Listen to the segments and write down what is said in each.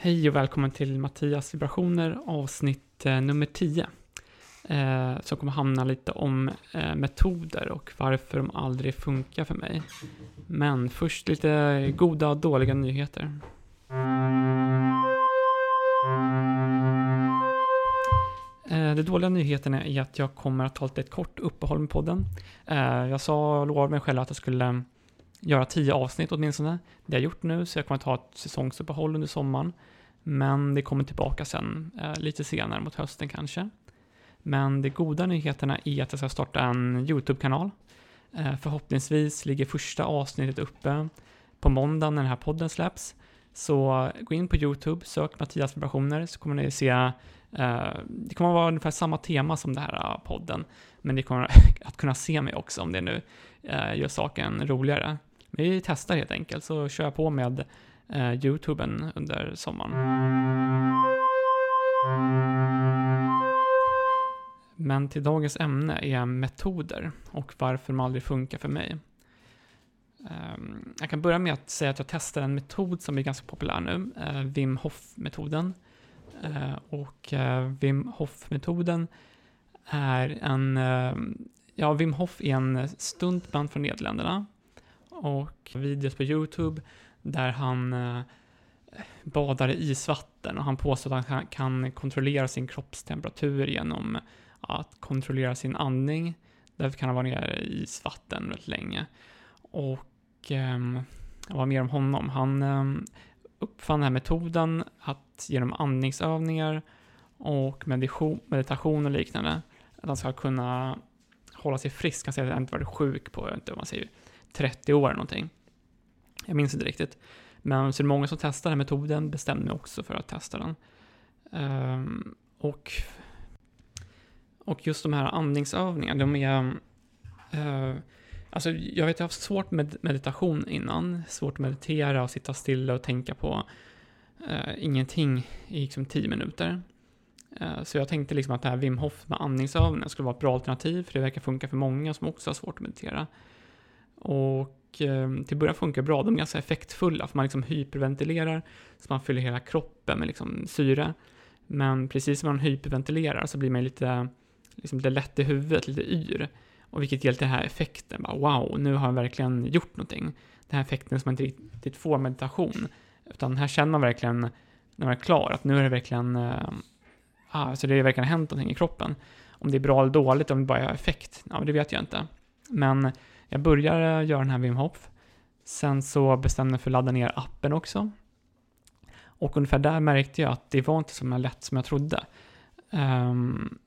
Hej och välkommen till Mattias vibrationer avsnitt eh, nummer 10. Eh, som kommer handla lite om eh, metoder och varför de aldrig funkar för mig. Men först lite goda och dåliga nyheter. Eh, de dåliga nyheterna är att jag kommer att ta ett kort uppehåll med podden. Eh, jag sa, lovade mig själv att jag skulle göra tio avsnitt åtminstone. Det har jag gjort nu, så jag kommer ta ett säsongsuppehåll under sommaren. Men det kommer tillbaka sen, eh, lite senare mot hösten kanske. Men de goda nyheterna är att jag ska starta en YouTube-kanal. Eh, förhoppningsvis ligger första avsnittet uppe på måndag när den här podden släpps. Så gå in på YouTube, sök Mattias vibrationer så kommer ni se eh, det kommer att vara ungefär samma tema som den här podden, men ni kommer att kunna se mig också om det nu gör saken roligare. Vi testar helt enkelt, så kör jag på med eh, YouTuben under sommaren. Men till dagens ämne är metoder och varför de aldrig funkar för mig. Ehm, jag kan börja med att säga att jag testar en metod som är ganska populär nu, eh, Wim Hof-metoden. Eh, och eh, Wim Hof-metoden är en, ja, Wim Hof är en stuntman från Nederländerna och videos på YouTube där han eh, badar i isvatten och han påstår att han kan kontrollera sin kroppstemperatur genom att kontrollera sin andning. Därför kan han vara nere i isvatten väldigt länge. Och eh, vad mer om honom? Han eh, uppfann den här metoden att genom andningsövningar och meditation, meditation och liknande, att han ska kunna hålla sig frisk. Han säger att han inte varit sjuk på, inte vad man säger, 30 år eller någonting. Jag minns inte riktigt. Men så är det många som testar den metoden, bestämde mig också för att testa den. Um, och, och just de här andningsövningarna, de är... Uh, alltså jag vet, jag har haft svårt med meditation innan. Svårt att meditera och sitta stilla och tänka på uh, ingenting i liksom tio minuter. Uh, så jag tänkte liksom att det här Wim Hof med andningsövningar skulle vara ett bra alternativ, för det verkar funka för många som också har svårt att meditera. Och eh, till början funkar bra, de är ganska effektfulla, för man liksom hyperventilerar, så man fyller hela kroppen med liksom syre. Men precis som man hyperventilerar så blir man lite, liksom det lätt i huvudet, lite yr. Och vilket ger den här effekten, bara, wow, nu har jag verkligen gjort någonting. Den här effekten som man inte riktigt får meditation. Utan här känner man verkligen, när man är klar, att nu är det verkligen, äh, alltså det har verkligen hänt någonting i kroppen. Om det är bra eller dåligt, om det bara är effekt, ja, det vet jag inte. Men jag började eh, göra den här Wim Hof. Sen så bestämde jag för att ladda ner appen också. Och ungefär där märkte jag att det var inte så lätt som jag trodde. Um,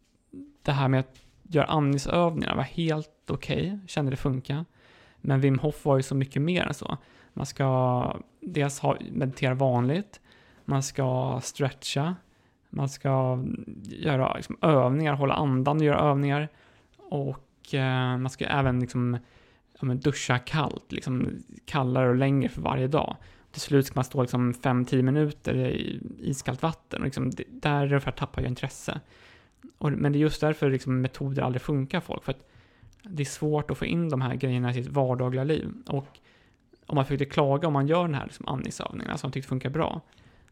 det här med att göra andningsövningar var helt okej, okay, kände det funka. Men Wim Hof var ju så mycket mer än så. Man ska dels ha, meditera vanligt, man ska stretcha, man ska göra liksom, övningar, hålla andan och göra övningar. Och eh, man ska även liksom ja, men duscha kallt, liksom kallare och längre för varje dag. Till slut ska man stå liksom 5-10 minuter i iskallt vatten och liksom, där ungefär tappar jag intresse. Och, men det är just därför liksom metoder aldrig funkar folk, för att det är svårt att få in de här grejerna i sitt vardagliga liv. Och om man försökte klaga om man gör den här liksom andningsövningen, alltså man tyckte funkar bra,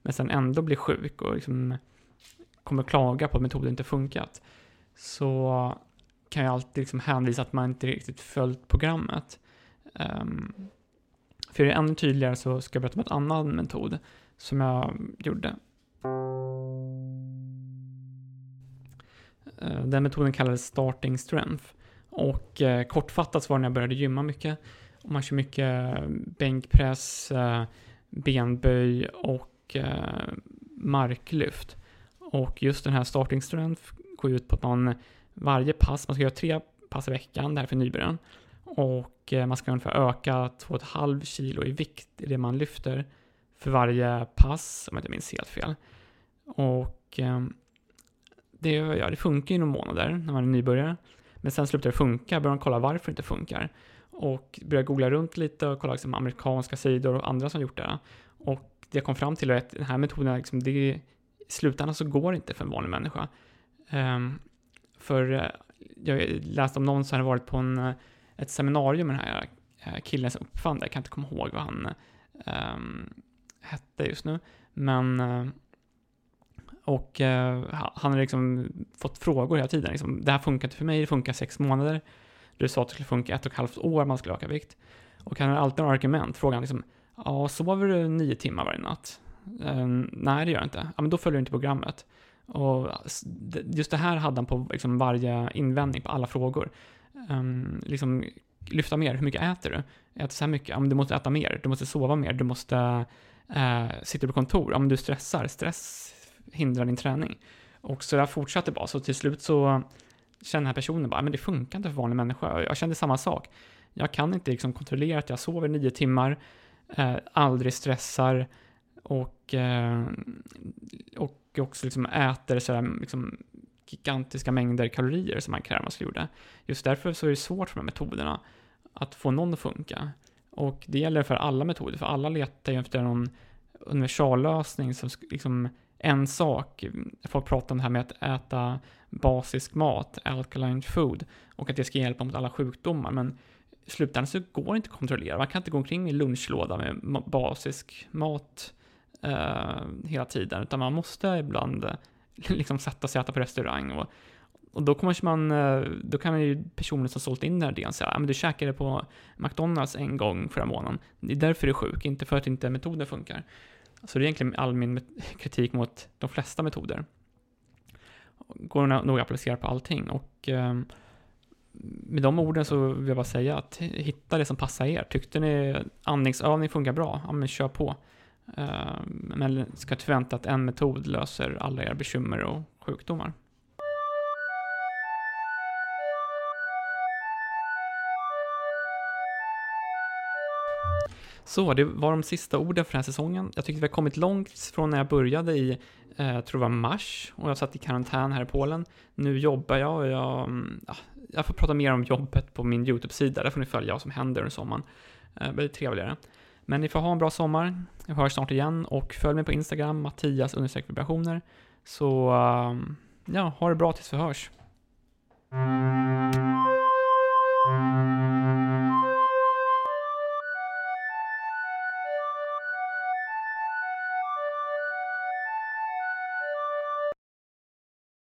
men sen ändå blir sjuk och liksom kommer klaga på att metoden inte funkat, så kan jag alltid liksom hänvisa att man inte riktigt följt programmet. Um, för det ännu tydligare så ska jag berätta om en annan metod som jag gjorde. Uh, den metoden kallades Starting Strength. Och uh, kortfattat så var det när jag började gymma mycket. Och man kör mycket bänkpress, uh, benböj och marklyft. Och just den här Starting Strength går ut på att man varje pass, man ska göra tre pass i veckan, det här är för nybörjaren. Och eh, man ska ungefär öka 2,5 kilo i vikt i det man lyfter för varje pass, om jag inte minns helt fel. Och ehm, det, ja, det funkar i några månader när man är nybörjare. Men sen slutar det funka, börjar man kolla varför det inte funkar. Och börjar googla runt lite och kolla liksom amerikanska sidor och andra som gjort det. Och det jag kom fram till är att den här metoden, liksom, det, i slutändan så går det inte för en vanlig människa. Um, för eh, jag läste om någon som hade varit på en, eh, ett seminarium med den här eh, killen som uppfann det. Jag kan inte komma ihåg vad han um, hette just nu. Men och uh, han har liksom fått frågor hela tiden. Liksom, det här funkar inte för mig, det funkar sex månader. Du sa att det skulle funka ett och ett halvt år man skulle öka vikt. Och han har alltid några argument. Frågan liksom, ja, sover du nio timmar varje natt? Uh, nej, det gör jag inte. Ja, men då följer du inte programmet. Och just det här hade han på liksom varje invändning på alla frågor. Um, liksom, lyfta mer, hur mycket äter du? Äter så här mycket? Ja, men du måste äta mer, du måste sova mer, du måste uh, sitta på kontor, ja men du stressar, stress hindrar din träning. Och så där fortsatte bara, så till slut så känner den här personen bara, men det funkar inte för vanliga människor. Jag kände samma sak. Jag kan inte liksom kontrollera att jag sover nio timmar, eh, aldrig stressar och, eh, och också liksom äter sådär liksom gigantiska mängder kalorier som man kräver man skulle gjorde. Just därför så är det svårt för de här metoderna att få någon att funka. Och det gäller för alla metoder, för alla letar ju efter någon universallösning som liksom en sak. Folk pratar om det här med att äta basisk mat, alkaline food, och att det ska hjälpa mot alla sjukdomar, men i slutändan så går det inte att kontrollera. Man kan inte gå omkring i lunchlåda med basisk mat eh, hela tiden, utan man måste ibland eh, liksom sätta sig och äta på restaurang. Och, och då, kommer man, eh, då kan ju personen som sålt in den här idén säga, men du käkade på McDonalds en gång förra månaden, det är därför du är sjuk, inte för att inte metoden funkar. Så det är egentligen all min kritik mot de flesta metoder. Går nog att applicera på allting och eh, med de orden så vill jag bara säga att hitta det som passar er. Tyckte ni andningsövning funkar bra? Ja, men kör på. Ehm, Men ska inte förvänta att en metod löser alla era bekymmer och sjukdomar. Så, det var de sista orden för den här säsongen. Jag tyckte vi har kommit långt från när jag började i, eh, jag tror det var mars, och jag satt i karantän här i Polen. Nu jobbar jag och jag, mm, ja, jag får prata mer om jobbet på min YouTube-sida, där får ni följa vad som händer under sommaren. Eh, blir trevligare. Men ni får ha en bra sommar, jag hörs snart igen och följ mig på Instagram, Mattias vibrationer. Så, ehm, ja, ha det bra tills vi hörs.